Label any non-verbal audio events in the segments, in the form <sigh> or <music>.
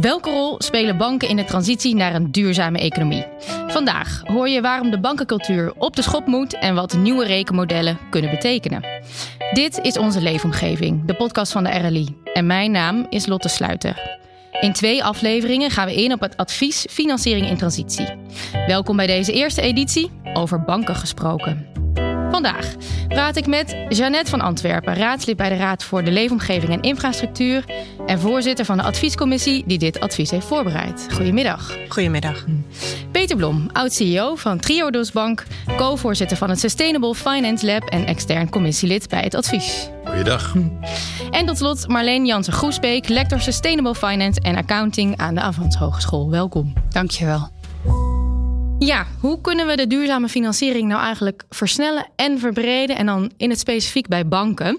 Welke rol spelen banken in de transitie naar een duurzame economie? Vandaag hoor je waarom de bankencultuur op de schop moet en wat nieuwe rekenmodellen kunnen betekenen. Dit is onze leefomgeving, de podcast van de RLI. En mijn naam is Lotte Sluiter. In twee afleveringen gaan we in op het advies Financiering in Transitie. Welkom bij deze eerste editie over banken gesproken. Vandaag praat ik met Jeannette van Antwerpen, raadslid bij de Raad voor de Leefomgeving en Infrastructuur en voorzitter van de adviescommissie die dit advies heeft voorbereid. Goedemiddag. Goedemiddag. Peter Blom, oud-CEO van Triodos Bank, co-voorzitter van het Sustainable Finance Lab en extern commissielid bij het advies. Goeiedag. En tot slot Marleen Jansen-Groesbeek, lector Sustainable Finance en Accounting aan de Avans Hogeschool. Welkom. Dankjewel. Ja, hoe kunnen we de duurzame financiering nou eigenlijk versnellen en verbreden? En dan in het specifiek bij banken.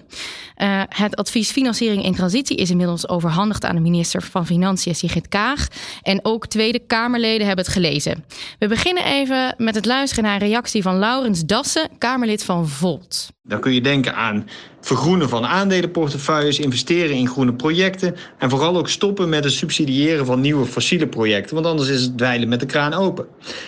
Uh, het advies Financiering in Transitie is inmiddels overhandigd aan de minister van Financiën, Sigrid Kaag. En ook Tweede Kamerleden hebben het gelezen. We beginnen even met het luisteren naar een reactie van Laurens Dassen, Kamerlid van Volt. Dan kun je denken aan vergroenen van aandelenportefeuilles, investeren in groene projecten en vooral ook stoppen met het subsidiëren van nieuwe fossiele projecten, want anders is het dweilen met de kraan open.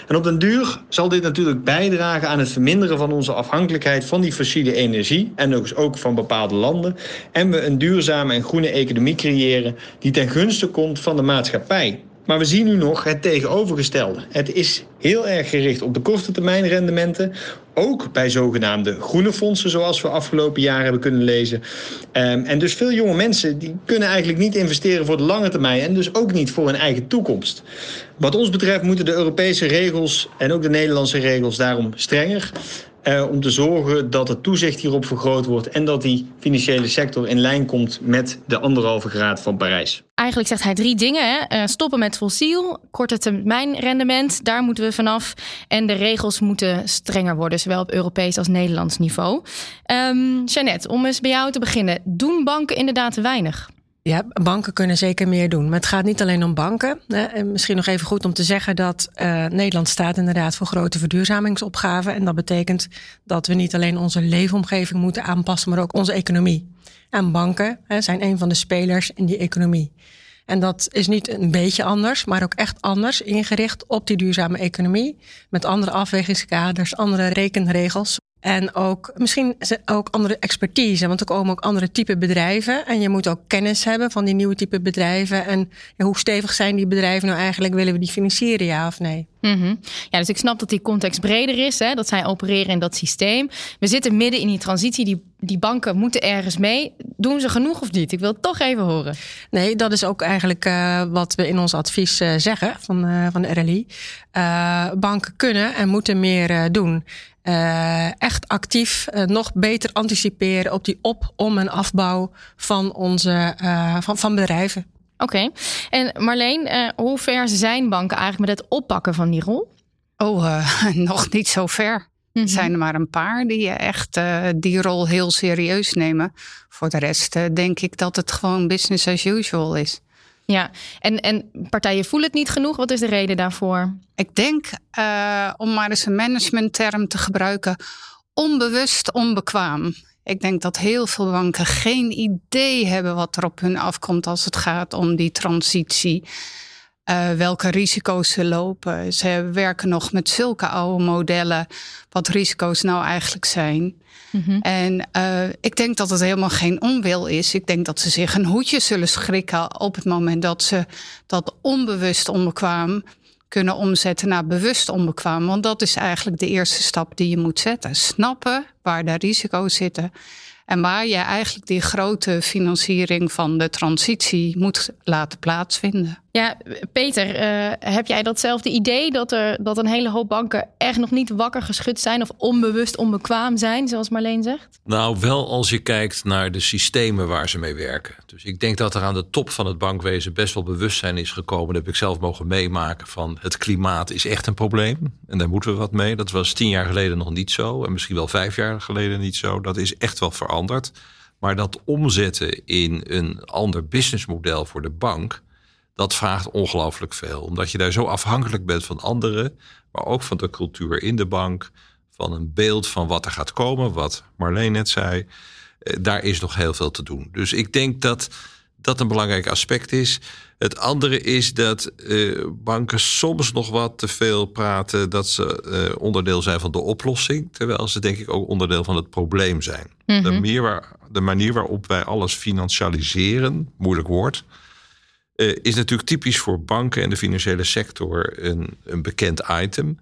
En op den duur zal dit natuurlijk bijdragen aan het verminderen van onze afhankelijkheid van die fossiele energie en dus ook van bepaalde landen en we een duurzame en groene economie creëren die ten gunste komt van de maatschappij. Maar we zien nu nog het tegenovergestelde. Het is heel erg gericht op de korte termijn rendementen. Ook bij zogenaamde groene fondsen, zoals we afgelopen jaar hebben kunnen lezen. Um, en dus veel jonge mensen die kunnen eigenlijk niet investeren voor de lange termijn en dus ook niet voor hun eigen toekomst. Wat ons betreft moeten de Europese regels en ook de Nederlandse regels daarom strenger. Uh, om te zorgen dat het toezicht hierop vergroot wordt en dat die financiële sector in lijn komt met de anderhalve graad van Parijs. Eigenlijk zegt hij drie dingen. Uh, stoppen met fossiel, korte termijn rendement, daar moeten we vanaf. En de regels moeten strenger worden, zowel op Europees als Nederlands niveau. Um, Jeannette, om eens bij jou te beginnen. Doen banken inderdaad te weinig? Ja, banken kunnen zeker meer doen. Maar het gaat niet alleen om banken. En misschien nog even goed om te zeggen dat uh, Nederland staat inderdaad voor grote verduurzamingsopgaven. En dat betekent dat we niet alleen onze leefomgeving moeten aanpassen, maar ook onze economie. En banken hè, zijn een van de spelers in die economie. En dat is niet een beetje anders, maar ook echt anders ingericht op die duurzame economie. Met andere afwegingskaders, andere rekenregels. En ook misschien ook andere expertise, want er komen ook andere type bedrijven. En je moet ook kennis hebben van die nieuwe type bedrijven. En ja, hoe stevig zijn die bedrijven nou eigenlijk? Willen we die financieren, ja of nee? Mm -hmm. Ja, dus ik snap dat die context breder is, hè, dat zij opereren in dat systeem. We zitten midden in die transitie, die, die banken moeten ergens mee. Doen ze genoeg of niet? Ik wil het toch even horen. Nee, dat is ook eigenlijk uh, wat we in ons advies uh, zeggen van, uh, van de RLI. banken kunnen en moeten meer doen. Uh, echt actief uh, nog beter anticiperen op die op, om en afbouw van onze uh, van, van bedrijven. Oké. Okay. En Marleen, hoe ver zijn banken eigenlijk met het oppakken van die rol? Oh, <laughs> nog niet zo ver. Mm -hmm. Er zijn er maar een paar die echt die rol heel serieus nemen. Voor de rest denk ik dat het gewoon business as usual is. Ja, en, en partijen voelen het niet genoeg. Wat is de reden daarvoor? Ik denk, uh, om maar eens een managementterm te gebruiken, onbewust onbekwaam. Ik denk dat heel veel banken geen idee hebben wat er op hun afkomt als het gaat om die transitie. Uh, welke risico's ze lopen. Ze werken nog met zulke oude modellen, wat risico's nou eigenlijk zijn. Mm -hmm. En uh, ik denk dat het helemaal geen onwil is. Ik denk dat ze zich een hoedje zullen schrikken op het moment dat ze dat onbewust onbekwaam kunnen omzetten naar bewust onbekwaam. Want dat is eigenlijk de eerste stap die je moet zetten. Snappen waar de risico's zitten. En waar je eigenlijk die grote financiering van de transitie moet laten plaatsvinden. Ja, Peter, uh, heb jij datzelfde idee dat, er, dat een hele hoop banken echt nog niet wakker geschud zijn of onbewust onbekwaam zijn, zoals Marleen zegt? Nou, wel als je kijkt naar de systemen waar ze mee werken. Dus ik denk dat er aan de top van het bankwezen best wel bewustzijn is gekomen. Dat heb ik zelf mogen meemaken van het klimaat is echt een probleem. En daar moeten we wat mee. Dat was tien jaar geleden nog niet zo. En misschien wel vijf jaar geleden niet zo. Dat is echt wel veranderd. Maar dat omzetten in een ander businessmodel voor de bank dat vraagt ongelooflijk veel. Omdat je daar zo afhankelijk bent van anderen, maar ook van de cultuur in de bank, van een beeld van wat er gaat komen, wat Marleen net zei. Daar is nog heel veel te doen. Dus ik denk dat dat een belangrijk aspect is. Het andere is dat uh, banken soms nog wat te veel praten dat ze uh, onderdeel zijn van de oplossing, terwijl ze denk ik ook onderdeel van het probleem zijn. Mm -hmm. de, manier waar, de manier waarop wij alles financialiseren, moeilijk woord, uh, is natuurlijk typisch voor banken en de financiële sector een, een bekend item.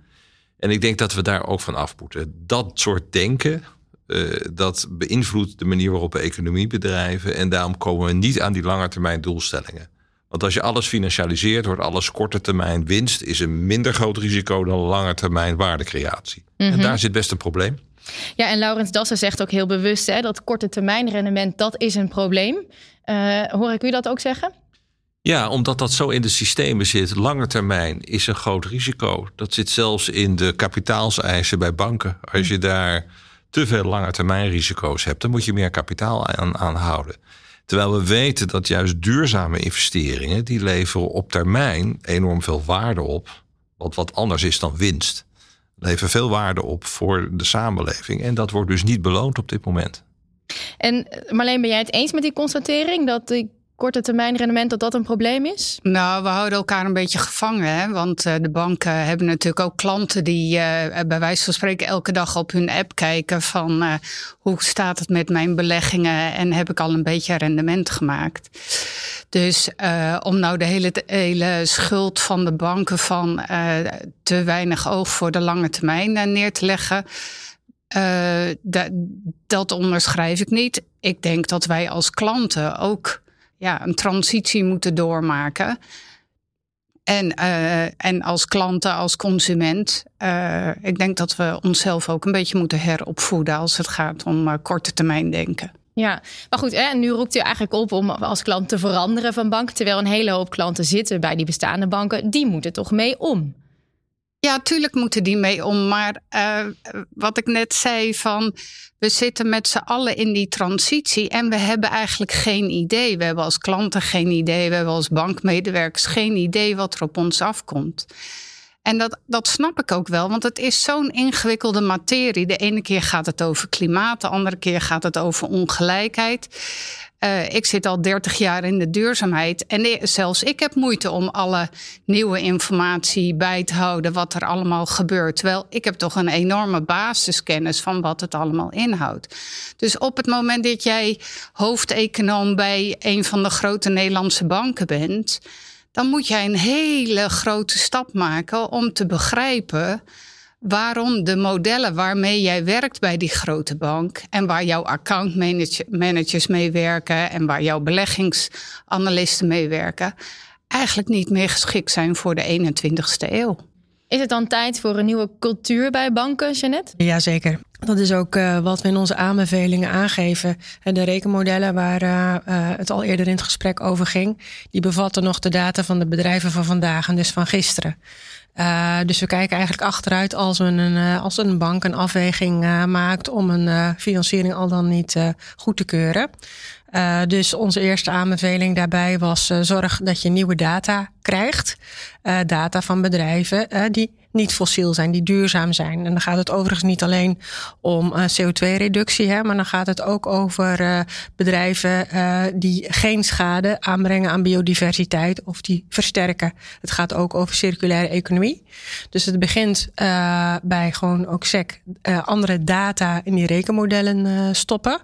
En ik denk dat we daar ook van af moeten. Dat soort denken, uh, dat beïnvloedt de manier waarop we economie bedrijven. En daarom komen we niet aan die langetermijn doelstellingen. Want als je alles financialiseert, wordt alles korte termijn winst, is een minder groot risico dan lange termijn waardecreatie. Mm -hmm. En daar zit best een probleem. Ja, en Laurens Dassen zegt ook heel bewust hè, dat korte termijn rendement, dat is een probleem. Uh, hoor ik u dat ook zeggen? Ja, omdat dat zo in de systemen zit. Lange termijn is een groot risico. Dat zit zelfs in de kapitaalseisen bij banken. Als je daar te veel lange termijn risico's hebt, dan moet je meer kapitaal aan, aan houden. Terwijl we weten dat juist duurzame investeringen, die leveren op termijn enorm veel waarde op. Wat wat anders is dan winst. Leveren veel waarde op voor de samenleving. En dat wordt dus niet beloond op dit moment. En Marleen, ben jij het eens met die constatering dat die korte termijn rendement dat dat een probleem is? Nou, we houden elkaar een beetje gevangen. Hè? Want uh, de banken hebben natuurlijk ook klanten die uh, bij wijze van spreken elke dag op hun app kijken van hoe staat het met mijn beleggingen en heb ik al een beetje rendement gemaakt. Dus om nou de hele, hele schuld van de banken van te weinig oog voor de lange termijn neer te leggen. Dat onderschrijf ik niet. Ik denk dat wij als klanten ook ja, een transitie moeten doormaken. En, uh, en als klanten, als consument, uh, ik denk dat we onszelf ook een beetje moeten heropvoeden als het gaat om uh, korte termijn denken. Ja, maar goed, hè, nu roept u eigenlijk op om als klant te veranderen van bank. Terwijl een hele hoop klanten zitten bij die bestaande banken. Die moeten toch mee om? Ja, tuurlijk moeten die mee om. Maar uh, wat ik net zei van we zitten met z'n allen in die transitie en we hebben eigenlijk geen idee. We hebben als klanten geen idee, we hebben als bankmedewerkers geen idee wat er op ons afkomt. En dat, dat snap ik ook wel, want het is zo'n ingewikkelde materie. De ene keer gaat het over klimaat, de andere keer gaat het over ongelijkheid. Uh, ik zit al 30 jaar in de duurzaamheid. En zelfs ik heb moeite om alle nieuwe informatie bij te houden. wat er allemaal gebeurt. Terwijl ik heb toch een enorme basiskennis van wat het allemaal inhoudt. Dus op het moment dat jij hoofdeconoom bij een van de grote Nederlandse banken bent. Dan moet jij een hele grote stap maken om te begrijpen waarom de modellen waarmee jij werkt bij die grote bank en waar jouw accountmanagers mee werken en waar jouw beleggingsanalisten mee werken, eigenlijk niet meer geschikt zijn voor de 21ste eeuw. Is het dan tijd voor een nieuwe cultuur bij banken, Jeannette? Jazeker. Dat is ook uh, wat we in onze aanbevelingen aangeven. En de rekenmodellen waar uh, uh, het al eerder in het gesprek over ging, die bevatten nog de data van de bedrijven van vandaag en dus van gisteren. Dus we kijken eigenlijk achteruit als een, als een bank een afweging maakt om een financiering al dan niet goed te keuren. dus onze eerste aanbeveling daarbij was zorg dat je nieuwe data krijgt. data van bedrijven die niet fossiel zijn, die duurzaam zijn. En dan gaat het overigens niet alleen om uh, CO2-reductie, hè, maar dan gaat het ook over uh, bedrijven uh, die geen schade aanbrengen aan biodiversiteit of die versterken. Het gaat ook over circulaire economie. Dus het begint bij gewoon ook SEC andere data in die rekenmodellen stoppen.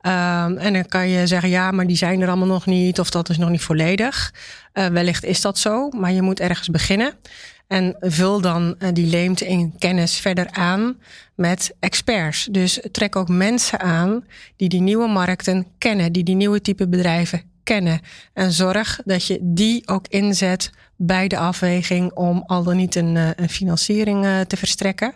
Ehm, en dan kan je zeggen, ja, maar die zijn er allemaal nog niet of dat is nog niet volledig. wellicht is dat zo, maar je moet ergens beginnen. En vul dan uh, die leemte in kennis verder aan met experts. Dus trek ook mensen aan die die nieuwe markten kennen, die die nieuwe type bedrijven kennen. En zorg dat je die ook inzet bij de afweging om al dan niet een, uh, een financiering uh, te verstrekken.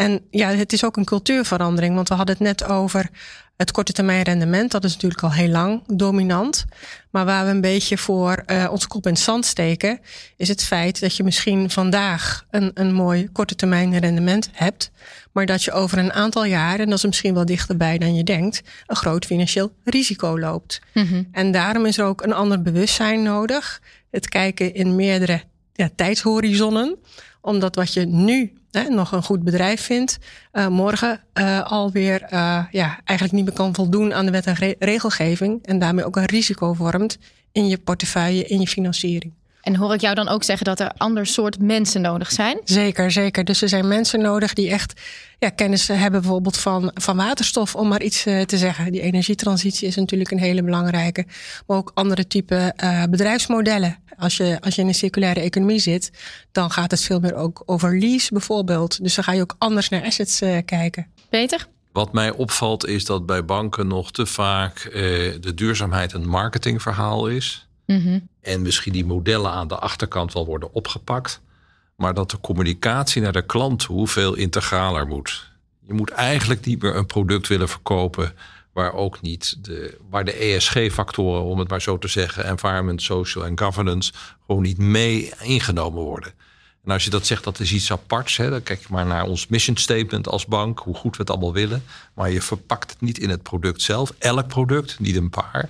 En ja, het is ook een cultuurverandering, want we hadden het net over het korte termijn rendement. Dat is natuurlijk al heel lang dominant. Maar waar we een beetje voor uh, onze kop in het zand steken, is het feit dat je misschien vandaag een, een mooi korte termijn rendement hebt. Maar dat je over een aantal jaren, en dat is misschien wel dichterbij dan je denkt, een groot financieel risico loopt. Mm -hmm. En daarom is er ook een ander bewustzijn nodig. Het kijken in meerdere ja, tijdshorizonnen. Omdat wat je nu hè, nog een goed bedrijf vindt, uh, morgen uh, alweer uh, ja, eigenlijk niet meer kan voldoen aan de wet en re regelgeving. En daarmee ook een risico vormt in je portefeuille, in je financiering. En hoor ik jou dan ook zeggen dat er ander soort mensen nodig zijn? Zeker, zeker. Dus er zijn mensen nodig die echt ja, kennis hebben, bijvoorbeeld van, van waterstof, om maar iets uh, te zeggen. Die energietransitie is natuurlijk een hele belangrijke. Maar ook andere type uh, bedrijfsmodellen. Als je, als je in een circulaire economie zit, dan gaat het veel meer ook over lease bijvoorbeeld. Dus dan ga je ook anders naar assets uh, kijken. Peter? Wat mij opvalt is dat bij banken nog te vaak de duurzaamheid een marketingverhaal is. -hmm. En misschien die modellen aan de achterkant wel worden opgepakt. Maar dat de communicatie naar de klant toe veel integraler moet. Je moet eigenlijk niet meer een product willen verkopen waar ook niet de, waar de ESG-factoren, om het maar zo te zeggen, environment, social en governance, gewoon niet mee ingenomen worden. En als je dat zegt, dat is iets aparts. Hè, dan kijk je maar naar ons mission statement als bank, hoe goed we het allemaal willen. Maar je verpakt het niet in het product zelf. Elk product, niet een paar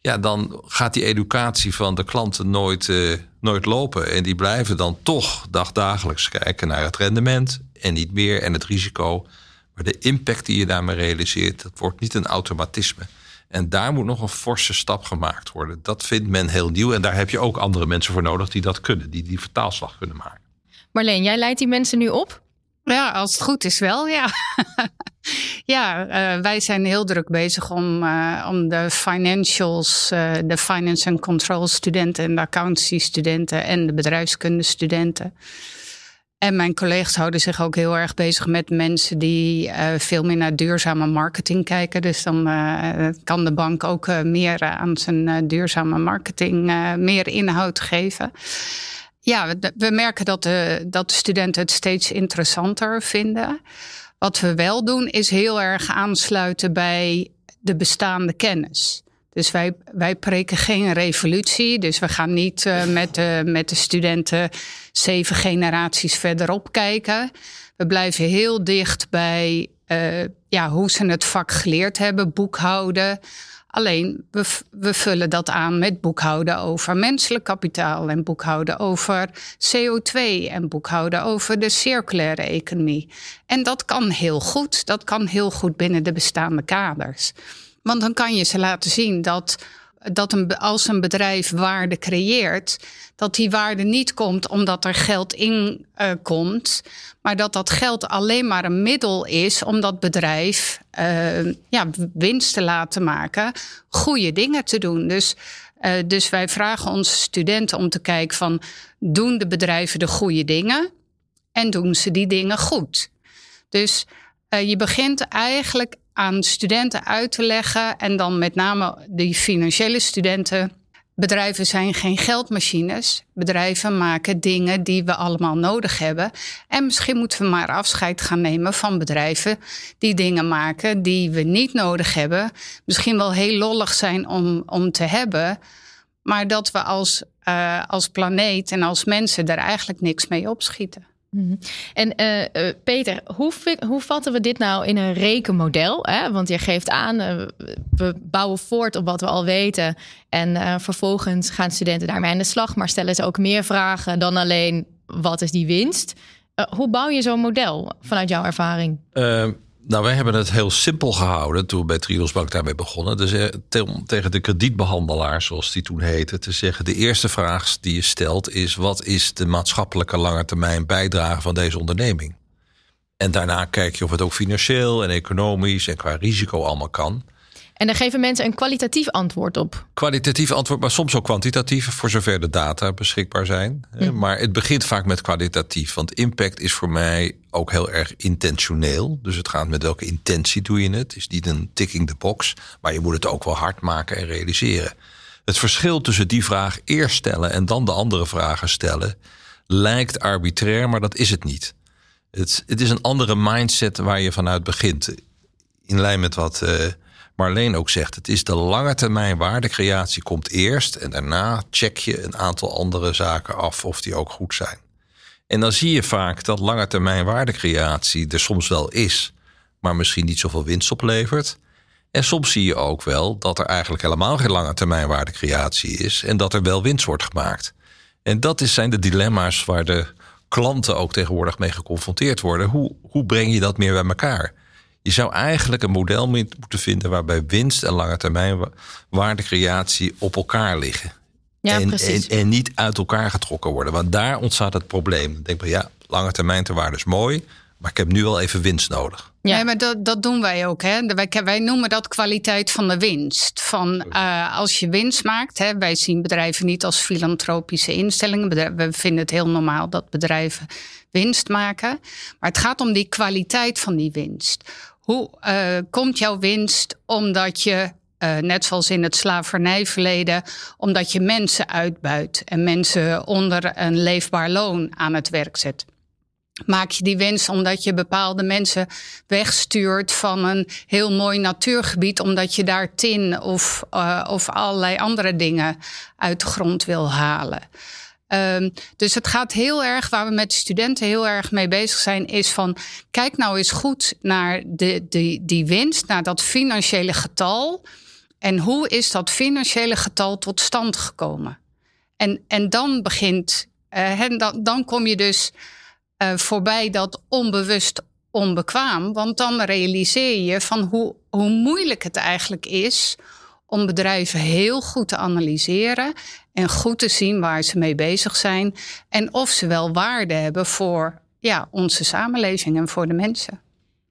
ja, dan gaat die educatie van de klanten nooit, uh, nooit lopen. En die blijven dan toch dagdagelijks kijken naar het rendement en niet meer en het risico. Maar de impact die je daarmee realiseert, dat wordt niet een automatisme. En daar moet nog een forse stap gemaakt worden. Dat vindt men heel nieuw. En daar heb je ook andere mensen voor nodig die dat kunnen, die die vertaalslag kunnen maken. Marleen, jij leidt die mensen nu op? Ja, als het goed is wel, ja. <laughs> ja, uh, wij zijn heel druk bezig om, uh, om de financials, uh, de finance and control studenten en de accountancy studenten en de bedrijfskunde studenten. En mijn collega's houden zich ook heel erg bezig met mensen die veel meer naar duurzame marketing kijken. Dus dan kan de bank ook meer aan zijn duurzame marketing meer inhoud geven. Ja, we merken dat dat de studenten het steeds interessanter vinden. Wat we wel doen is heel erg aansluiten bij de bestaande kennis. Dus wij, wij preken geen revolutie. Dus we gaan niet uh, <laughs> met, de, met de studenten zeven generaties verderop kijken. We blijven heel dicht bij uh, ja, hoe ze het vak geleerd hebben, boekhouden. Alleen we, vullen dat aan met boekhouden over menselijk kapitaal en boekhouden over CO2 en boekhouden over de circulaire economie. En dat kan heel goed. Dat kan heel goed binnen de bestaande kaders. Want dan kan je ze laten zien dat dat een, als een bedrijf waarde creëert, dat die waarde niet komt omdat er geld in uh, komt, maar dat dat geld alleen maar een middel is om dat bedrijf uh, ja, winst te laten maken, goede dingen te doen. Dus, uh, dus wij vragen onze studenten om te kijken van doen de bedrijven de goede dingen en doen ze die dingen goed. Dus je begint eigenlijk aan studenten uit te leggen. En dan met name die financiële studenten. Bedrijven zijn geen geldmachines. Bedrijven maken dingen die we allemaal nodig hebben. En misschien moeten we maar afscheid gaan nemen van bedrijven die dingen maken die we niet nodig hebben. Misschien wel heel lollig zijn om, om te hebben. Maar dat we als, uh, als planeet en als mensen daar eigenlijk niks mee opschieten. Mhm. En uh, uh, Peter, hoe, hoe vatten we dit nou in een rekenmodel? Hè? Want je geeft aan, uh, we bouwen voort op wat we al weten. En vervolgens gaan studenten daarmee aan de slag. Maar stellen ze ook meer vragen dan alleen wat is die winst? hoe bouw je zo'n model vanuit jouw ervaring? Nou, wij hebben het heel simpel gehouden toen we bij Triosbank daarmee begonnen. Dus eh, tegen de kredietbehandelaar, zoals die toen heette, te zeggen: de eerste vraag die je stelt is: wat is de maatschappelijke lange termijn bijdrage van deze onderneming? En daarna kijk je of het ook financieel en economisch en qua risico allemaal kan. En dan geven mensen een kwalitatief antwoord op. Kwalitatief antwoord, maar soms ook kwantitatief, voor zover de data beschikbaar zijn. Mm. Maar het begint vaak met kwalitatief. Want impact is voor mij ook heel erg intentioneel. Dus het gaat met welke intentie doe je het. Het is niet een ticking the box, maar je moet het ook wel hard maken en realiseren. Het verschil tussen die vraag eerst stellen en dan de andere vragen stellen lijkt arbitrair, maar dat is het niet. Het, het is een andere mindset waar je vanuit begint. In lijn met wat. Uh, Marleen ook zegt, het is de lange termijn waardecreatie komt eerst en daarna check je een aantal andere zaken af of die ook goed zijn. En dan zie je vaak dat lange termijn waardecreatie er soms wel is, maar misschien niet zoveel winst oplevert. En soms zie je ook wel dat er eigenlijk helemaal geen lange termijn waardecreatie is en dat er wel winst wordt gemaakt. En dat zijn de dilemma's waar de klanten ook tegenwoordig mee geconfronteerd worden. Hoe, hoe breng je dat meer bij elkaar? Je zou eigenlijk een model moeten vinden waarbij winst en lange termijn waardecreatie op elkaar liggen. Ja, en, precies. En, en, niet uit elkaar getrokken worden. Want daar ontstaat het probleem. Ik denk van ja, lange termijn te waarde is mooi. Maar ik heb nu wel even winst nodig. Ja, nee, maar dat, dat doen wij ook. Hè. Wij, wij noemen dat kwaliteit van de winst. Van, uh, als je winst maakt, hè, wij zien bedrijven niet als filantropische instellingen. We vinden het heel normaal dat bedrijven winst maken. Maar het gaat om die kwaliteit van die winst. Hoe uh, komt jouw winst omdat je uh, net zoals in het slavernijverleden, omdat je mensen uitbuit en mensen onder een leefbaar loon aan het werk zet. Maak je die winst omdat je bepaalde mensen wegstuurt van een heel mooi natuurgebied, omdat je daar tin of, uh, of allerlei andere dingen uit de grond wil halen. Um, dus het gaat heel erg, waar we met de studenten heel erg mee bezig zijn, is van kijk nou eens goed naar de, de, die winst, naar dat financiële getal. En hoe is dat financiële getal tot stand gekomen? En, en dan begint, en dan, dan kom je dus uh, voorbij dat onbewust onbekwaam. Want dan realiseer je van hoe, hoe moeilijk het eigenlijk is om bedrijven heel goed te analyseren en goed te zien waar ze mee bezig zijn en of ze wel waarde hebben voor ja, onze samenleving en voor de mensen.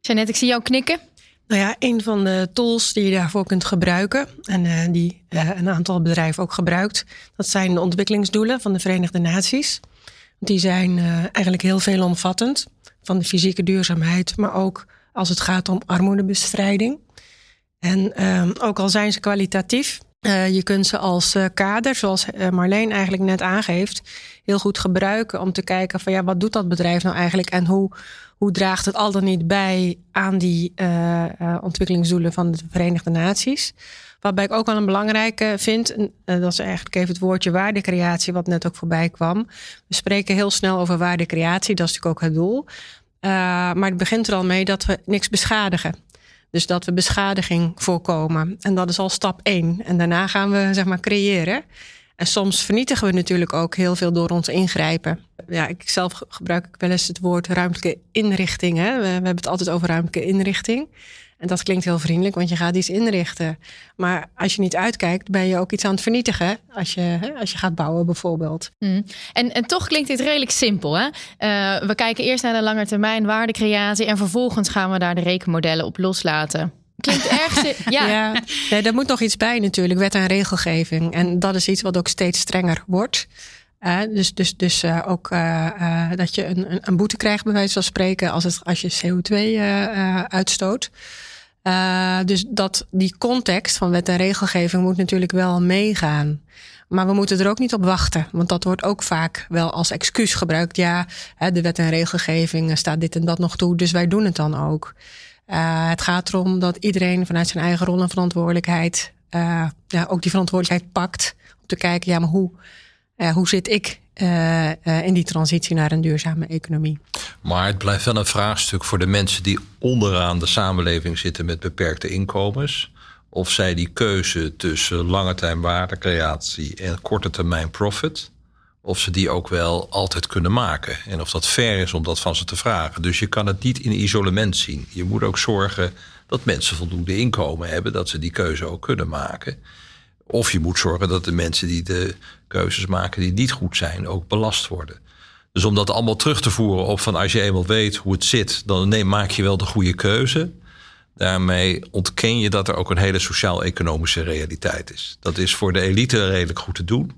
Jeannette, ik zie jou knikken. Nou ja, een van de tools die je daarvoor kunt gebruiken en uh, die uh, een aantal bedrijven ook gebruikt, dat zijn de ontwikkelingsdoelen van de Verenigde Naties. Die zijn uh, eigenlijk heel veelomvattend, van de fysieke duurzaamheid, maar ook als het gaat om armoedebestrijding. En ehm, ook al zijn ze kwalitatief, uh, je kunt ze als uh, kader, zoals Marleen eigenlijk net aangeeft, heel goed gebruiken om te kijken van ja, wat doet dat bedrijf nou eigenlijk en hoe, hoe draagt het al dan niet bij aan die ontwikkelingsdoelen van de Verenigde Naties. Waarbij ik ook wel een belangrijke vind, dat is eigenlijk even het woordje waardecreatie, wat net ook voorbij kwam. We spreken heel snel over waardecreatie, dat is natuurlijk ook het doel. maar het begint er al mee dat we niks beschadigen. Dus dat we beschadiging voorkomen. En dat is al stap één. En daarna gaan we zeg maar creëren. En soms vernietigen we natuurlijk ook heel veel door ons ingrijpen. Ja, ik zelf gebruik ik wel eens het woord ruimtelijke inrichting. Hè? We, we hebben het altijd over ruimtelijke inrichting. En dat klinkt heel vriendelijk, want je gaat iets inrichten. Maar als je niet uitkijkt, ben je ook iets aan het vernietigen. Als je, als je gaat bouwen, bijvoorbeeld. Mm. En, en toch klinkt dit redelijk simpel. Hè? Uh, we kijken eerst naar de lange termijn waardecreatie. En vervolgens gaan we daar de rekenmodellen op loslaten. Klinkt <laughs> erg. ja. ja. Nee, daar moet nog iets bij natuurlijk, wet en regelgeving. En dat is iets wat ook steeds strenger wordt. Uh, dus dus, dus uh, ook uh, dat je een, een, boete krijgt, bij wijze van spreken, als, het, als je CO2 uitstoot. Dus dat, die context van wet en regelgeving moet natuurlijk wel meegaan. Maar we moeten er ook niet op wachten, want dat wordt ook vaak wel als excuus gebruikt. Ja, de wet en regelgeving staat dit en dat nog toe, dus wij doen het dan ook. het gaat erom dat iedereen vanuit zijn eigen rol en verantwoordelijkheid ja, ook die verantwoordelijkheid pakt. Om te kijken, ja, maar hoe uh, hoe zit ik uh, uh, in die transitie naar een duurzame economie? Maar het blijft wel een vraagstuk voor de mensen die onderaan de samenleving zitten met beperkte inkomens. Of zij die keuze tussen lange termijn waardecreatie en korte termijn profit. Of ze die ook wel altijd kunnen maken. En of dat fair is om dat van ze te vragen. Dus je kan het niet in isolement zien. Je moet ook zorgen dat mensen voldoende inkomen hebben. Dat ze die keuze ook kunnen maken. Of je moet zorgen dat de mensen die de keuzes maken die niet goed zijn, ook belast worden. Dus om dat allemaal terug te voeren op van als je eenmaal weet hoe het zit, dan nee, maak je wel de goede keuze. Daarmee ontken je dat er ook een hele sociaal-economische realiteit is. Dat is voor de elite redelijk goed te doen.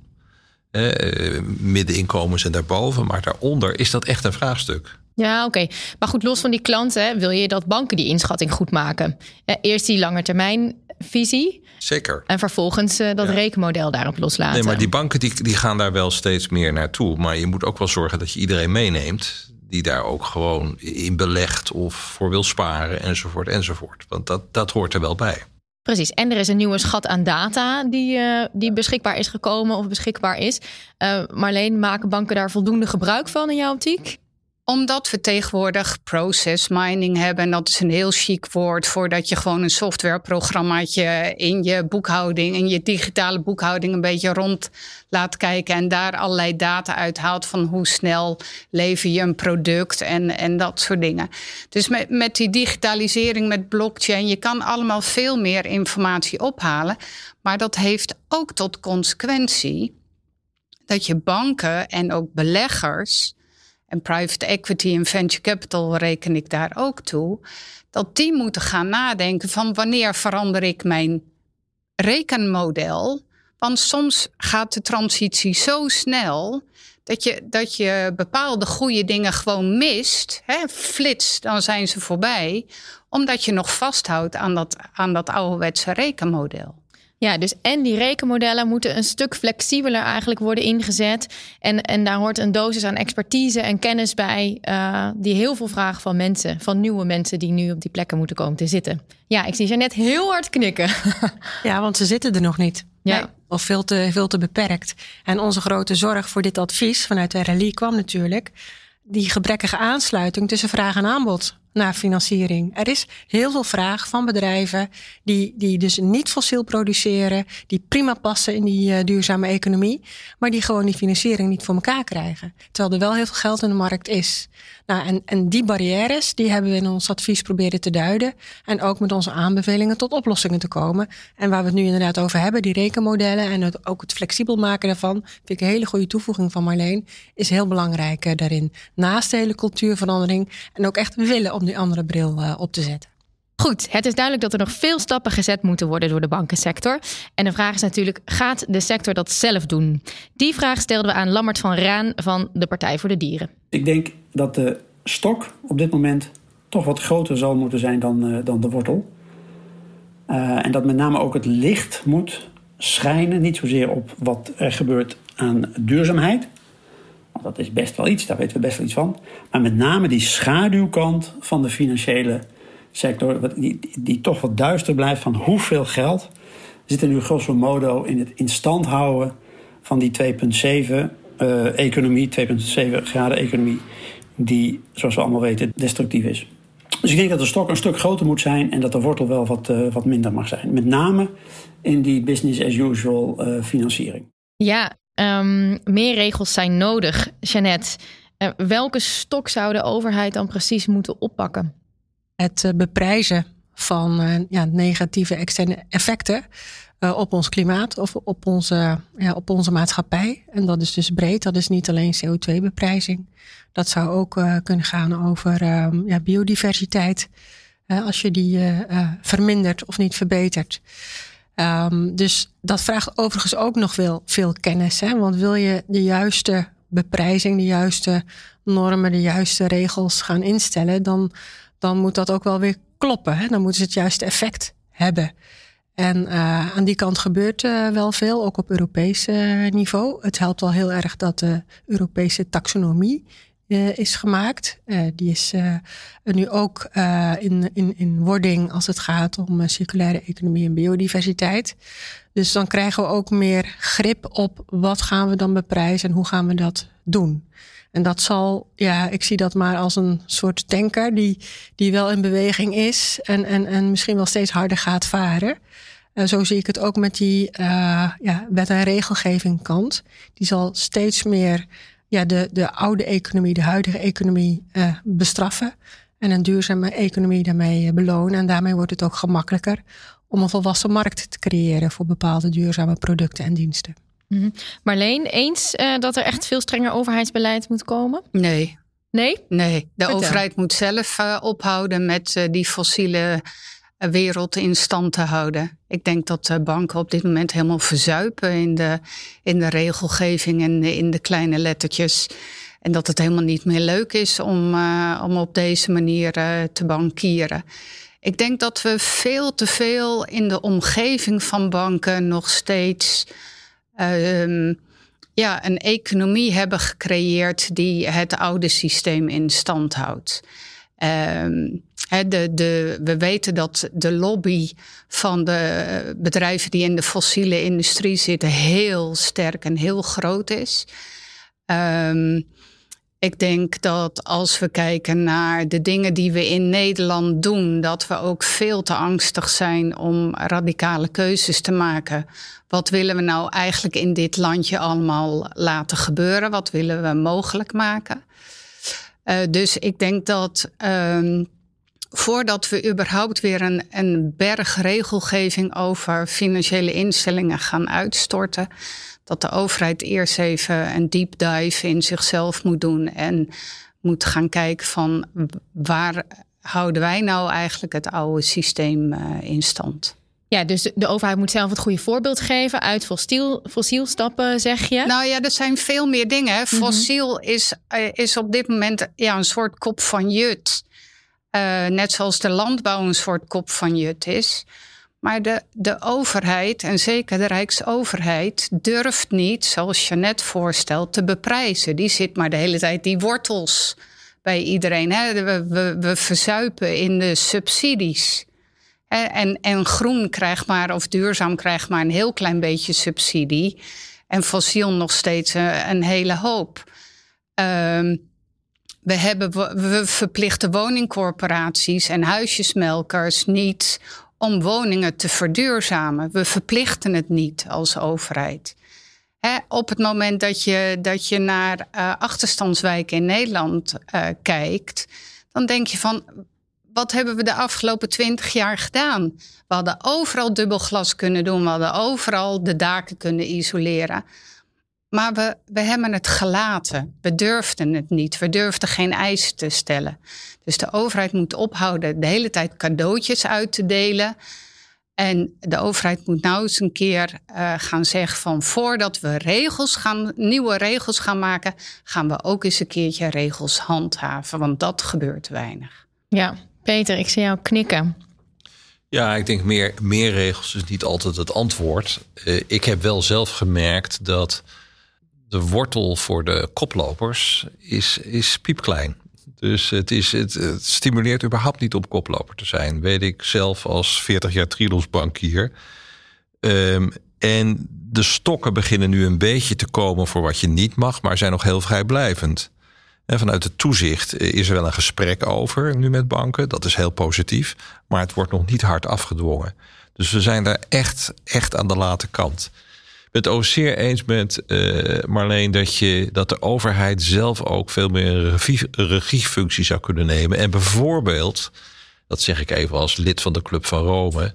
Eh, middeninkomens en daarboven. Maar daaronder is dat echt een vraagstuk. Ja, oké. Okay. Maar goed, los van die klanten wil je dat banken die inschatting goed maken. Eerst die langetermijnvisie. Zeker. En vervolgens uh, dat ja. rekenmodel daarop loslaten. Nee, maar die banken die, die gaan daar wel steeds meer naartoe. Maar je moet ook wel zorgen dat je iedereen meeneemt. Die daar ook gewoon in belegt of voor wil sparen enzovoort enzovoort. Want dat, dat hoort er wel bij. Precies. En er is een nieuwe schat aan data die, uh, die beschikbaar is gekomen of beschikbaar is. Uh, Marleen, maken banken daar voldoende gebruik van in jouw optiek? Omdat we tegenwoordig process mining hebben. En dat is een heel chic woord voordat je gewoon een softwareprogrammaatje in je boekhouding, in je digitale boekhouding een beetje rond laat kijken. En daar allerlei data uithaalt van hoe snel lever je een product en, en dat soort dingen. Dus met, met die digitalisering, met blockchain, je kan allemaal veel meer informatie ophalen. Maar dat heeft ook tot consequentie dat je banken en ook beleggers en private equity en venture capital reken ik daar ook toe, dat die moeten gaan nadenken van wanneer verander ik mijn rekenmodel. Want soms gaat de transitie zo snel dat je, dat je bepaalde goede dingen gewoon mist. Hè, flits, dan zijn ze voorbij. Omdat je nog vasthoudt aan dat, aan dat ouderwetse rekenmodel. Ja, dus en die rekenmodellen moeten een stuk flexibeler eigenlijk worden ingezet. En, en daar hoort een dosis aan expertise en kennis bij, uh, die heel veel vragen van mensen, van nieuwe mensen die nu op die plekken moeten komen te zitten. Ja, ik zie ze net heel hard knikken. <laughs> ja, want ze zitten er nog niet. Ja. Nee, of veel te, veel te beperkt. En onze grote zorg voor dit advies vanuit de RLI kwam natuurlijk die gebrekkige aansluiting tussen vraag en aanbod naar financiering. Er is heel veel vraag van bedrijven die, die dus niet fossiel produceren, die prima passen in die uh, duurzame economie, maar die gewoon die financiering niet voor elkaar krijgen. Terwijl er wel heel veel geld in de markt is. Nou, en, en die barrières, die hebben we in ons advies proberen te duiden. En ook met onze aanbevelingen tot oplossingen te komen. En waar we het nu inderdaad over hebben, die rekenmodellen en ook het flexibel maken daarvan, vind ik een hele goede toevoeging van Marleen, is heel belangrijk uh, daarin. Naast de hele cultuurverandering en ook echt willen om die andere bril uh, op te zetten. Goed, het is duidelijk dat er nog veel stappen gezet moeten worden door de bankensector. En de vraag is natuurlijk, gaat de sector dat zelf doen? Die vraag stelden we aan Lammert van Raan van de Partij voor de Dieren. Ik denk dat de stok op dit moment toch wat groter zal moeten zijn dan, uh, dan de wortel. Uh, en dat met name ook het licht moet schijnen, niet zozeer op wat er gebeurt aan duurzaamheid. Dat is best wel iets, daar weten we best wel iets van. Maar met name die schaduwkant van de financiële sector, die, die toch wat duister blijft van hoeveel geld zit er nu grosso modo in het instand houden van die 2,7 uh, economie, 2,7 graden economie, die, zoals we allemaal weten, destructief is. Dus ik denk dat de stok een stuk groter moet zijn en dat de wortel wel wat, uh, wat minder mag zijn. Met name in die business as usual uh, financiering. Ja, um, meer regels zijn nodig. Jeannette, uh, welke stok zou de overheid dan precies moeten oppakken? Het beprijzen van ja, negatieve externe effecten op ons klimaat of op onze, ja, op onze maatschappij. En dat is dus breed. Dat is niet alleen CO2-beprijzing. Dat zou ook kunnen gaan over uh, ja, biodiversiteit. als je die vermindert of niet verbetert. Um, dus dat vraagt overigens ook nog wel veel kennis. Hè? Want wil je de juiste beprijzing, de juiste normen, de juiste regels gaan instellen, dan, dan moet dat ook wel weer kloppen. Hè? Dan moeten ze het juiste effect hebben. En uh, aan die kant gebeurt uh, wel veel, ook op Europees uh, niveau. Het helpt wel heel erg dat de Europese taxonomie is gemaakt. die is nu ook in, in, in wording als het gaat om circulaire economie en biodiversiteit. Dus dan krijgen we ook meer grip op wat gaan we dan beprijzen en hoe gaan we dat doen. En dat zal, ja, ik zie dat maar als een soort tanker die, die wel in beweging is en, en, en misschien wel steeds harder gaat varen. Uh, zo zie ik het ook met die ja, wet- en regelgeving kant. Die zal steeds meer ja, de, de oude economie, de huidige economie uh, bestraffen. En een duurzame economie daarmee belonen. En daarmee wordt het ook gemakkelijker om een volwassen markt te creëren voor bepaalde duurzame producten en diensten. Mm -hmm. Marleen, eens dat er echt veel strenger overheidsbeleid moet komen? Nee. Nee? Nee, de Vertel. overheid moet zelf ophouden met die fossiele wereld in stand te houden. Ik denk dat banken op dit moment helemaal verzuipen in de, in de regelgeving en in de kleine lettertjes. En dat het helemaal niet meer leuk is om, uh, om op deze manier uh, te bankieren. Ik denk dat we veel te veel in de omgeving van banken nog steeds uh, ja, een economie hebben gecreëerd die het oude systeem in stand houdt. Um, de, we weten dat de lobby van de bedrijven die in de fossiele industrie zitten heel sterk en heel groot is. Um, Ik denk dat als we kijken naar de dingen die we in Nederland doen, dat we ook veel te angstig zijn om radicale keuzes te maken. Wat willen we nou eigenlijk in dit landje allemaal laten gebeuren? Wat willen we mogelijk maken? Uh, dus ik denk dat um, voordat we überhaupt weer een, een berg regelgeving over financiële instellingen gaan uitstorten, dat de overheid eerst even een deep dive in zichzelf moet doen en moet gaan kijken van waar houden wij nou eigenlijk het oude systeem uh, in stand. Ja, dus de overheid moet zelf het goede voorbeeld geven. Uit fossiel, fossiel stappen, zeg je? Nou ja, er zijn veel meer dingen. Mhm. Fossiel is, uh, is op dit moment ja, een soort kop van jut. Uh, net zoals de landbouw een soort kop van jut is. Maar de, de overheid, en zeker de Rijksoverheid, durft niet, zoals je net voorstelt, te beprijzen. Die zit maar de hele tijd die wortels bij iedereen. Hè? We, we, we verzuipen in de subsidies. En, en groen krijgt maar, of duurzaam krijgt maar een heel klein beetje subsidie. En fossiel nog steeds eh, een hele hoop. Um, we, hebben, we verplichten woningcorporaties en huisjesmelkers niet om woningen te verduurzamen. We verplichten het niet als overheid. op het moment dat je, dat je naar uh, achterstandswijken in Nederland uh, kijkt, dan denk je van. Wat hebben we de afgelopen twintig jaar gedaan? We hadden overal dubbel glas kunnen doen. We hadden overal de daken kunnen isoleren. Maar we, we hebben het gelaten. We durfden het niet. We durfden geen eisen te stellen. Dus de overheid moet ophouden de hele tijd cadeautjes uit te delen. En de overheid moet nou eens een keer uh, gaan zeggen van voordat we regels gaan, nieuwe regels gaan maken, gaan we ook eens een keertje regels handhaven. Want dat gebeurt weinig. Ja, Peter, ik zie jou knikken. Ja, ik denk meer, meer regels is niet altijd het antwoord. Uh, ik heb wel zelf gemerkt dat de wortel voor de koplopers is, is piepklein. Dus het, is, het, stimuleert überhaupt niet om koploper te zijn. Weet ik zelf als 40 jaar Trilos-bankier. Um, en de stokken beginnen nu een beetje te komen voor wat je niet mag, maar zijn nog heel vrijblijvend. En vanuit het toezicht is er wel een gesprek over nu met banken. Dat is heel positief, maar het wordt nog niet hard afgedwongen. Dus we zijn daar echt, echt aan de late kant ben het ook zeer eens met uh, Marleen dat, je, dat de overheid zelf ook veel meer een regiefunctie zou kunnen nemen. En bijvoorbeeld, dat zeg ik even als lid van de Club van Rome,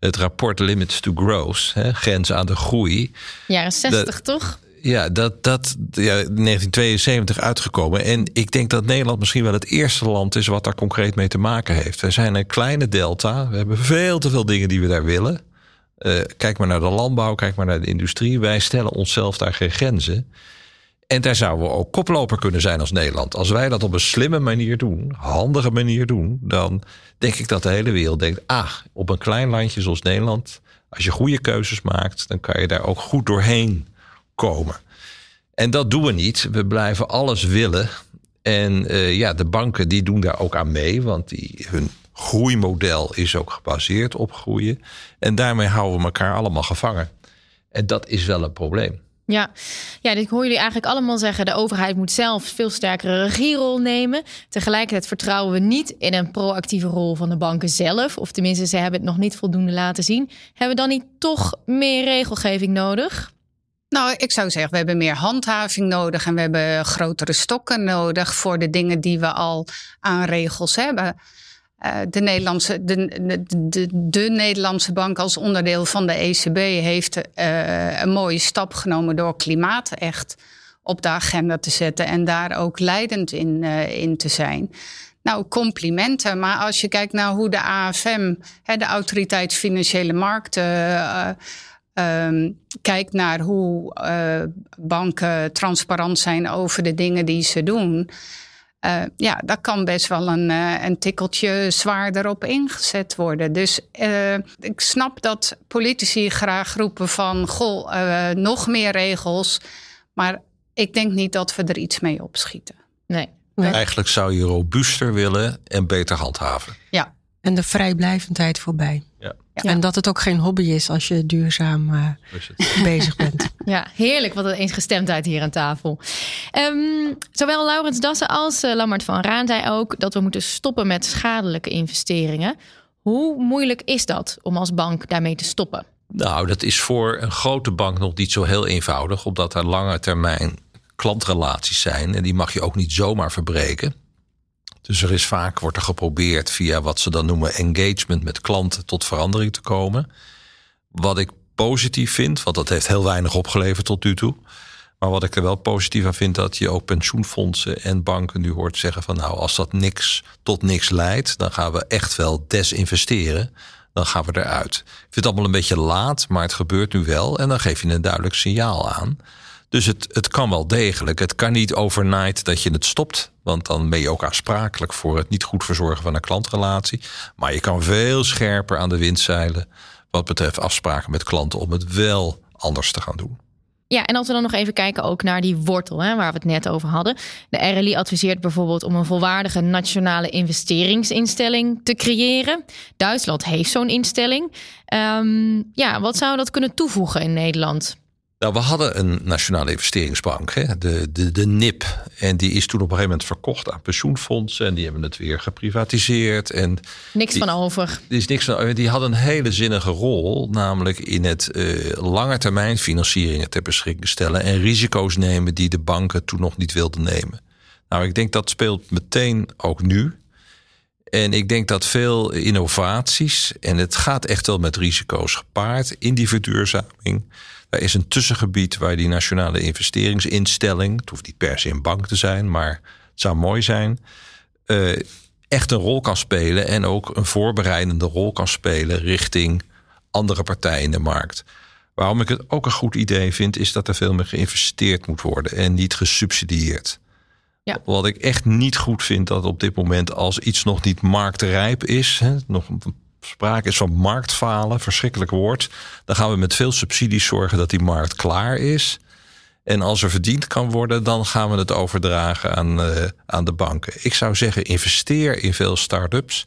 het rapport Limits to Growth, hè, grens aan de groei. Jaren 60 toch? Ja, dat, dat ja, 1972 uitgekomen. En ik denk dat Nederland misschien wel het eerste land is wat daar concreet mee te maken heeft. We zijn een kleine delta. We hebben veel te veel dingen die we daar willen. Uh, kijk maar naar de landbouw, kijk maar naar de industrie. Wij stellen onszelf daar geen grenzen. En daar zouden we ook koploper kunnen zijn als Nederland. Als wij dat op een slimme manier doen, handige manier doen, dan denk ik dat de hele wereld denkt: ah, op een klein landje zoals Nederland, als je goede keuzes maakt, dan kan je daar ook goed doorheen komen. En dat doen we niet. We blijven alles willen. En uh, ja, de banken die doen daar ook aan mee, want die, hun groeimodel is ook gebaseerd op groeien. En daarmee houden we elkaar allemaal gevangen. En dat is wel een probleem. Ja. ja, ik hoor jullie eigenlijk allemaal zeggen: de overheid moet zelf veel sterkere regierol nemen. Tegelijkertijd vertrouwen we niet in een proactieve rol van de banken zelf. Of tenminste, ze hebben het nog niet voldoende laten zien. Hebben we dan niet toch meer regelgeving nodig? Nou, ik zou zeggen, we hebben meer handhaving nodig en we hebben grotere stokken nodig voor de dingen die we al aan regels hebben. Uh, de, Nederlandse, de, de, de, Nederlandse bank als onderdeel van de ECB heeft uh, een mooie stap genomen door klimaat echt op de agenda te zetten en daar ook leidend in, uh, in te zijn. Nou, complimenten. Maar als je kijkt naar hoe de AFM, hè, de Autoriteit Financiële Markten, um, kijkt naar hoe banken transparant zijn over de dingen die ze doen. Uh, ja, dat kan best wel een, uh, een tikkeltje zwaarder op ingezet worden. Dus uh, ik snap dat politici graag roepen van... goh, nog meer regels. Maar ik denk niet dat we er iets mee opschieten. Nee. nee. Eigenlijk zou je robuuster willen en beter handhaven. Ja. En de vrijblijvendheid voorbij. Ja. En dat het ook geen hobby is als je duurzaam uh, <laughs> bezig bent. <laughs> Ja, heerlijk. Wat een eensgestemdheid hier aan tafel. Um, zowel Laurens Dassen als uh, Lammert van Raan zei ook dat we moeten stoppen met schadelijke investeringen. Hoe moeilijk is dat om als bank daarmee te stoppen? Nou, dat is voor een grote bank nog niet zo heel eenvoudig, omdat er lange termijn klantrelaties zijn en die mag je ook niet zomaar verbreken. Dus er is vaak wordt er geprobeerd via wat ze dan noemen engagement met klanten tot verandering te komen. Wat ik positief vind, want dat heeft heel weinig opgeleverd tot nu toe. Maar wat ik er wel positief aan vind, dat je ook pensioenfondsen en banken nu hoort zeggen van nou, als dat niks tot niks leidt, dan gaan we echt wel desinvesteren. Dan gaan we eruit. Ik vind het allemaal een beetje laat, maar het gebeurt nu wel. En dan geef je een duidelijk signaal aan. Dus het, het kan wel degelijk. Het kan niet overnight dat je het stopt. Want dan ben je ook aansprakelijk voor het niet goed verzorgen van een klantrelatie. Maar je kan veel scherper aan de wind zeilen. Wat betreft afspraken met klanten om het wel anders te gaan doen. Ja, en als we dan nog even kijken ook naar die wortel hè, waar we het net over hadden. De RLI adviseert bijvoorbeeld om een volwaardige nationale investeringsinstelling te creëren. Duitsland heeft zo'n instelling. Um, ja, wat zou dat kunnen toevoegen in Nederland? Nou, we hadden een nationale investeringsbank, hè? De, de, de NIP. En die is toen op een gegeven moment verkocht aan pensioenfondsen. En die hebben het weer geprivatiseerd. En niks van over. Er is niks van Die hadden een hele zinnige rol. Namelijk in het uh, lange termijn financieringen ter beschikking stellen. En risico's nemen die de banken toen nog niet wilden nemen. Nou, ik denk dat speelt meteen ook nu. En ik denk dat veel innovaties, en het gaat echt wel met risico's gepaard in die verduurzaming er is een tussengebied waar die nationale investeringsinstelling, het hoeft niet per se een bank te zijn, maar het zou mooi zijn, uh, echt een rol kan spelen en ook een voorbereidende rol kan spelen richting andere partijen in de markt. Waarom ik het ook een goed idee vind, is dat er veel meer geïnvesteerd moet worden en niet gesubsidieerd. Ja. Wat ik echt niet goed vind, dat op dit moment als iets nog niet marktrijp is, hè, nog een sprake is van marktfalen, verschrikkelijk woord, dan gaan we met veel subsidies zorgen dat die markt klaar is. En als er verdiend kan worden, dan gaan we het overdragen aan, uh, aan de banken. Ik zou zeggen, investeer in veel start-ups.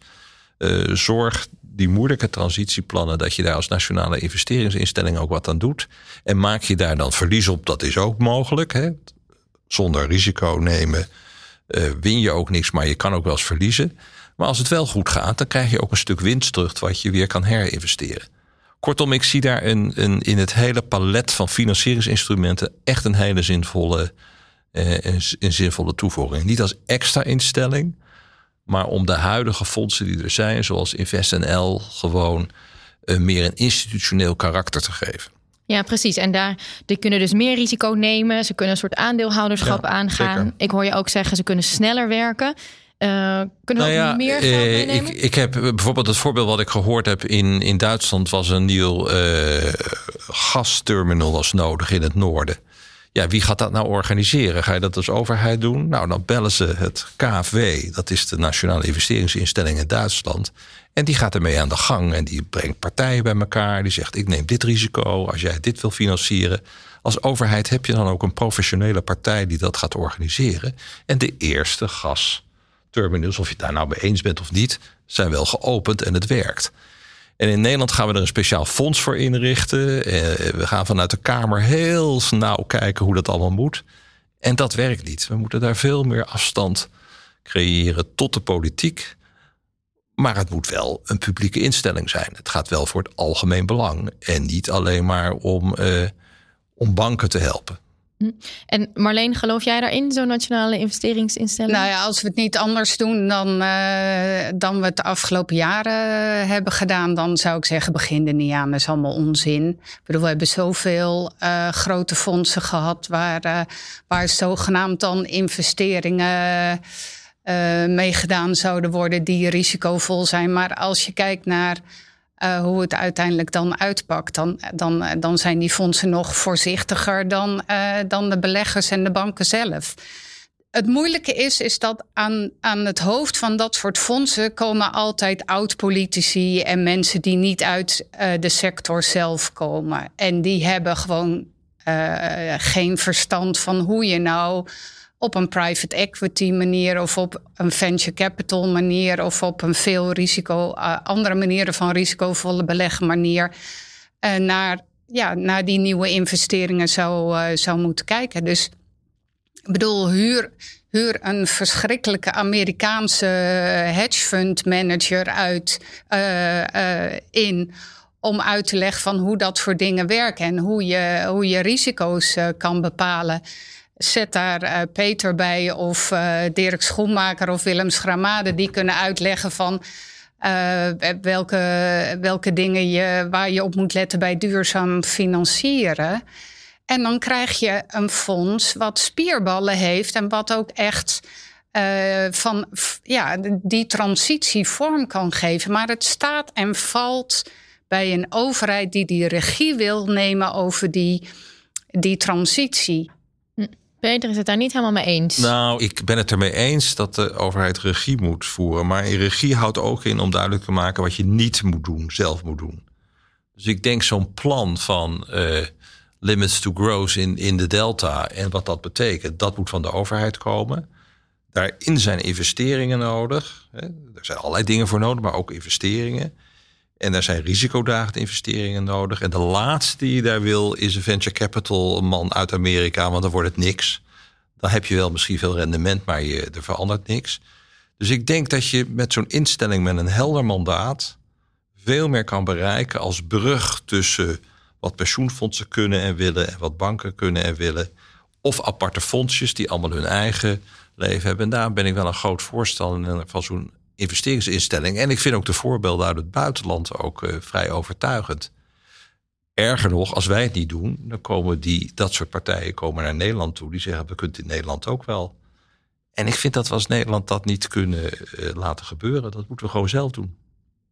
Uh, zorg die moeilijke transitieplannen, dat je daar als nationale investeringsinstelling ook wat aan doet. En maak je daar dan verlies op, dat is ook mogelijk. Hè? Zonder risico nemen uh, win je ook niks, maar je kan ook wel eens verliezen. Maar als het wel goed gaat, dan krijg je ook een stuk winst terug wat je weer kan herinvesteren. Kortom, ik zie daar een, een, in het hele palet van financieringsinstrumenten echt een hele zinvolle, eh, een, een zinvolle toevoeging. Niet als extra instelling, maar om de huidige fondsen die er zijn, zoals InvestNL, gewoon uh, meer een institutioneel karakter te geven. Ja, precies. En daar die kunnen dus meer risico nemen. Ze kunnen een soort aandeelhouderschap aangaan. Ik hoor je ook zeggen, ze kunnen sneller werken. Uh, kunnen we nou ja, meer uh, ik, ik heb bijvoorbeeld het voorbeeld wat ik gehoord heb in, in Duitsland was een nieuw uh, gasterminal was nodig in het noorden. Ja, wie gaat dat nou organiseren? Ga je dat als overheid doen? Nou, dan bellen ze het KfW, dat is de Nationale Investeringsinstelling in Duitsland. En die gaat ermee aan de gang en die brengt partijen bij elkaar. Die zegt: Ik neem dit risico als jij dit wil financieren. Als overheid heb je dan ook een professionele partij die dat gaat organiseren. En de eerste gas terminals, of je het daar nou mee eens bent of niet, zijn wel geopend en het werkt. En in Nederland gaan we er een speciaal fonds voor inrichten. Eh, we gaan vanuit de Kamer heel nauw kijken hoe dat allemaal moet. En dat werkt niet. We moeten daar veel meer afstand creëren tot de politiek. Maar het moet wel een publieke instelling zijn. Het gaat wel voor het algemeen belang. En niet alleen maar om, uh, om banken te helpen. Hm. En Marleen, geloof jij daarin, zo'n nationale investeringsinstelling? Nou ja, als we het niet anders doen dan, uh, dan we het de afgelopen jaren hebben gedaan, dan zou ik zeggen, begin er niet aan. Dat is allemaal onzin. Ik bedoel, we hebben zoveel uh, grote fondsen gehad waar, uh, waar zogenaamd dan investeringen meegedaan zouden worden die risicovol zijn. Maar als je kijkt naar uh, hoe het uiteindelijk dan uitpakt, dan, dan, dan zijn die fondsen nog voorzichtiger dan, uh, dan de beleggers en de banken zelf. Het moeilijke is, is dat aan, aan het hoofd van dat soort fondsen komen altijd oud-politici en mensen die niet uit de sector zelf komen. En die hebben gewoon geen verstand van hoe je nou op een private equity manier of op een venture capital manier of op een veel risico, uh, andere manieren van risicovolle beleggen manier uh, naar, ja, naar die nieuwe investeringen zou, uh, zou moeten kijken. Dus ik bedoel, huur, huur een verschrikkelijke Amerikaanse hedge fund manager uit in om uit te leggen van hoe dat voor dingen werken en hoe je, hoe je risico's kan bepalen. Zet daar uh, Peter bij of uh, Dirk Schoenmaker of Willem Schramade. Die kunnen uitleggen van uh, welke, welke dingen je, waar je op moet letten bij duurzaam financieren. En dan krijg je een fonds wat spierballen heeft en wat ook echt van ja, die transitie vorm kan geven. Maar het staat en valt bij een overheid die die regie wil nemen over die, die transitie. Peter is het daar niet helemaal mee eens. Nou, ik ben het ermee eens dat de overheid regie moet voeren. Maar regie houdt ook in om duidelijk te maken wat je niet moet doen, zelf moet doen. Dus ik denk zo'n plan van uh, limits to growth in, in de delta en wat dat betekent, dat moet van de overheid komen. Daarin zijn investeringen nodig. Hè. Er zijn allerlei dingen voor nodig, maar ook investeringen. En daar zijn risicodragende investeringen nodig. En de laatste die je daar wil is een venture capital man uit Amerika, want dan wordt het niks. Dan heb je wel misschien veel rendement, maar je, er verandert niks. Dus ik denk dat je met zo'n instelling met een helder mandaat veel meer kan bereiken als brug tussen wat pensioenfondsen kunnen en willen en wat banken kunnen en willen. Of aparte fondsjes die allemaal hun eigen leven hebben. En daar ben ik wel een groot voorstander van zo'n investeringsinstelling. En ik vind ook de voorbeelden uit het buitenland ook uh, vrij overtuigend. Erger nog, als wij het niet doen, dan komen die, dat soort partijen komen naar Nederland toe. Die zeggen, we kunnen het in Nederland ook wel. En ik vind dat we als Nederland dat niet kunnen uh, laten gebeuren. Dat moeten we gewoon zelf doen.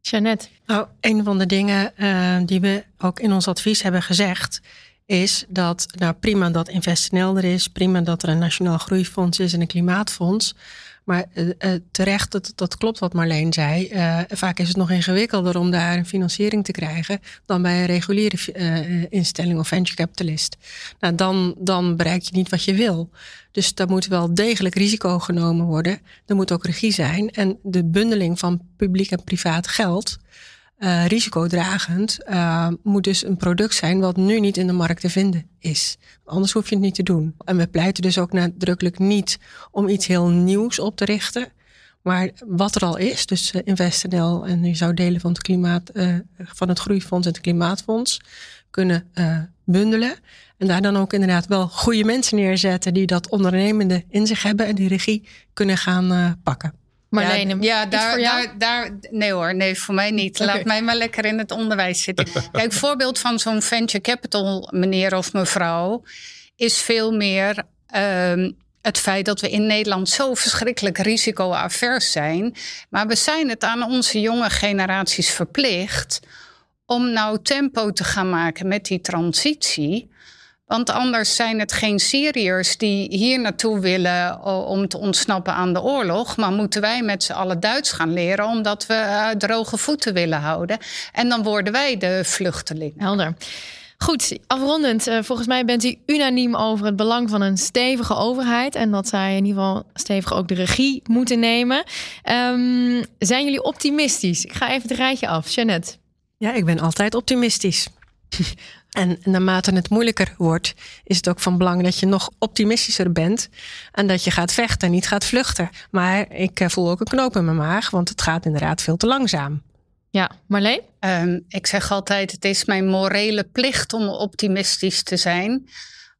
Jeannette? Nou, een van de dingen uh, die we ook in ons advies hebben gezegd... is dat, nou prima dat InvestNL er is... prima dat er een Nationaal Groeifonds is en een Klimaatfonds... Maar uh, terecht, dat, dat klopt wat Marleen zei. Uh, vaak is het nog ingewikkelder om daar een financiering te krijgen dan bij een reguliere instelling of venture capitalist. Nou, dan, dan bereik je niet wat je wil. Dus daar moet wel degelijk risico genomen worden. Er moet ook regie zijn. En de bundeling van publiek en privaat geld uh, risicodragend, uh, moet dus een product zijn wat nu niet in de markt te vinden is. Anders hoef je het niet te doen. En we pleiten dus ook nadrukkelijk niet om iets heel nieuws op te richten. Maar wat er al is, dus uh, InvestNL en je zou delen van het, klimaat, van het Groeifonds en het Klimaatfonds kunnen bundelen. En daar dan ook inderdaad wel goede mensen neerzetten die dat ondernemende in zich hebben en die regie kunnen gaan pakken. Marlene, ja, ja daar, daar, daar, nee hoor, nee, voor mij niet. Okay. Laat mij maar lekker in het onderwijs zitten. <laughs> Kijk, voorbeeld van zo'n venture capital meneer of mevrouw is veel meer um, het feit dat we in Nederland zo verschrikkelijk risicoavers zijn. Maar we zijn het aan onze jonge generaties verplicht om nou tempo te gaan maken met die transitie. Want anders zijn het geen Syriërs die hier naartoe willen om te ontsnappen aan de oorlog. Maar moeten wij met z'n allen Duits gaan leren omdat we uh, droge voeten willen houden. En dan worden wij de vluchteling. Helder. Goed, afrondend. Uh, volgens mij bent u unaniem over het belang van een stevige overheid. En dat zij in ieder geval stevig ook de regie moeten nemen. Um, zijn jullie optimistisch? Ik ga even het rijtje af. Jeannette. Ja, ik ben altijd optimistisch. <laughs> En naarmate het moeilijker wordt, is het ook van belang dat je nog optimistischer bent. En dat je gaat vechten, niet gaat vluchten. Maar ik eh, voel ook een knoop in mijn maag, want het gaat inderdaad veel te langzaam. Ja, Marleen? Um, ik zeg altijd: het is mijn morele plicht om optimistisch te zijn.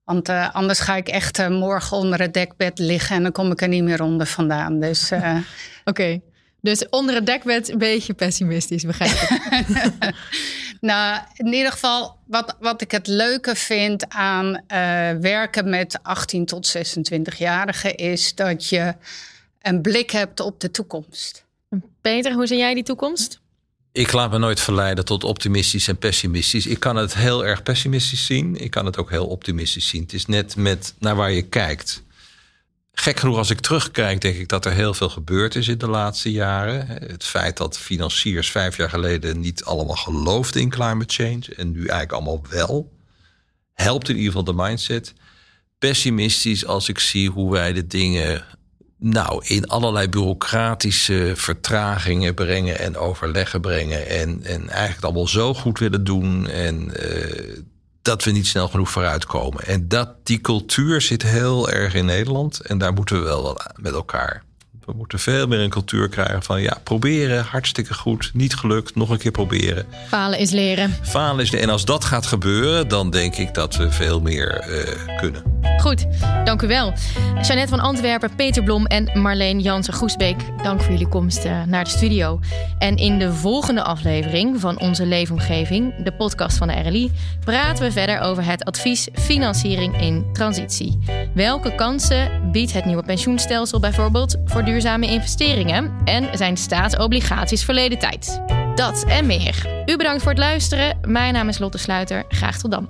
Want uh, anders ga ik echt uh, morgen onder het dekbed liggen en dan kom ik er niet meer onder vandaan. Dus. Uh... <laughs> Oké. Okay. Dus onder het dekbed een beetje pessimistisch, begrijp ik. <laughs> nou, in ieder geval, wat, wat ik het leuke vind aan uh, werken met 18 tot 26-jarigen is dat je een blik hebt op de toekomst. Peter, hoe zie jij die toekomst? Ik laat me nooit verleiden tot optimistisch en pessimistisch. Ik kan het heel erg pessimistisch zien. Ik kan het ook heel optimistisch zien. Het is net met naar waar je kijkt. Gek genoeg, als ik terugkijk, denk ik dat er heel veel gebeurd is in de laatste jaren. Het feit dat financiers vijf jaar geleden niet allemaal geloofden in climate change en nu eigenlijk allemaal wel, helpt in ieder geval de mindset. pessimistisch als ik zie hoe wij de dingen nou, in allerlei bureaucratische vertragingen brengen en overleggen brengen. En, en eigenlijk allemaal zo goed willen doen. En uh, dat we niet snel genoeg vooruitkomen. En dat, die cultuur zit heel erg in Nederland. En daar moeten we wel met elkaar. We moeten veel meer een cultuur krijgen van ja, proberen, hartstikke goed, niet gelukt, nog een keer proberen. Falen is leren. Falen is leren. En als dat gaat gebeuren, dan denk ik dat we veel meer uh, kunnen. Goed, dank u wel. Jeannette van Antwerpen, Peter Blom en Marleen Jansen-Goesbeek, dank voor jullie komst uh, naar de studio. En in de volgende aflevering van Onze Leefomgeving, de podcast van de RLI, praten we verder over het advies Financiering in Transitie. Welke kansen biedt het nieuwe pensioenstelsel bijvoorbeeld voor duurzame investeringen en zijn staatsobligaties verleden tijd? Dat en meer. U bedankt voor het luisteren. Mijn naam is Lotte Sluiter. Graag tot dan.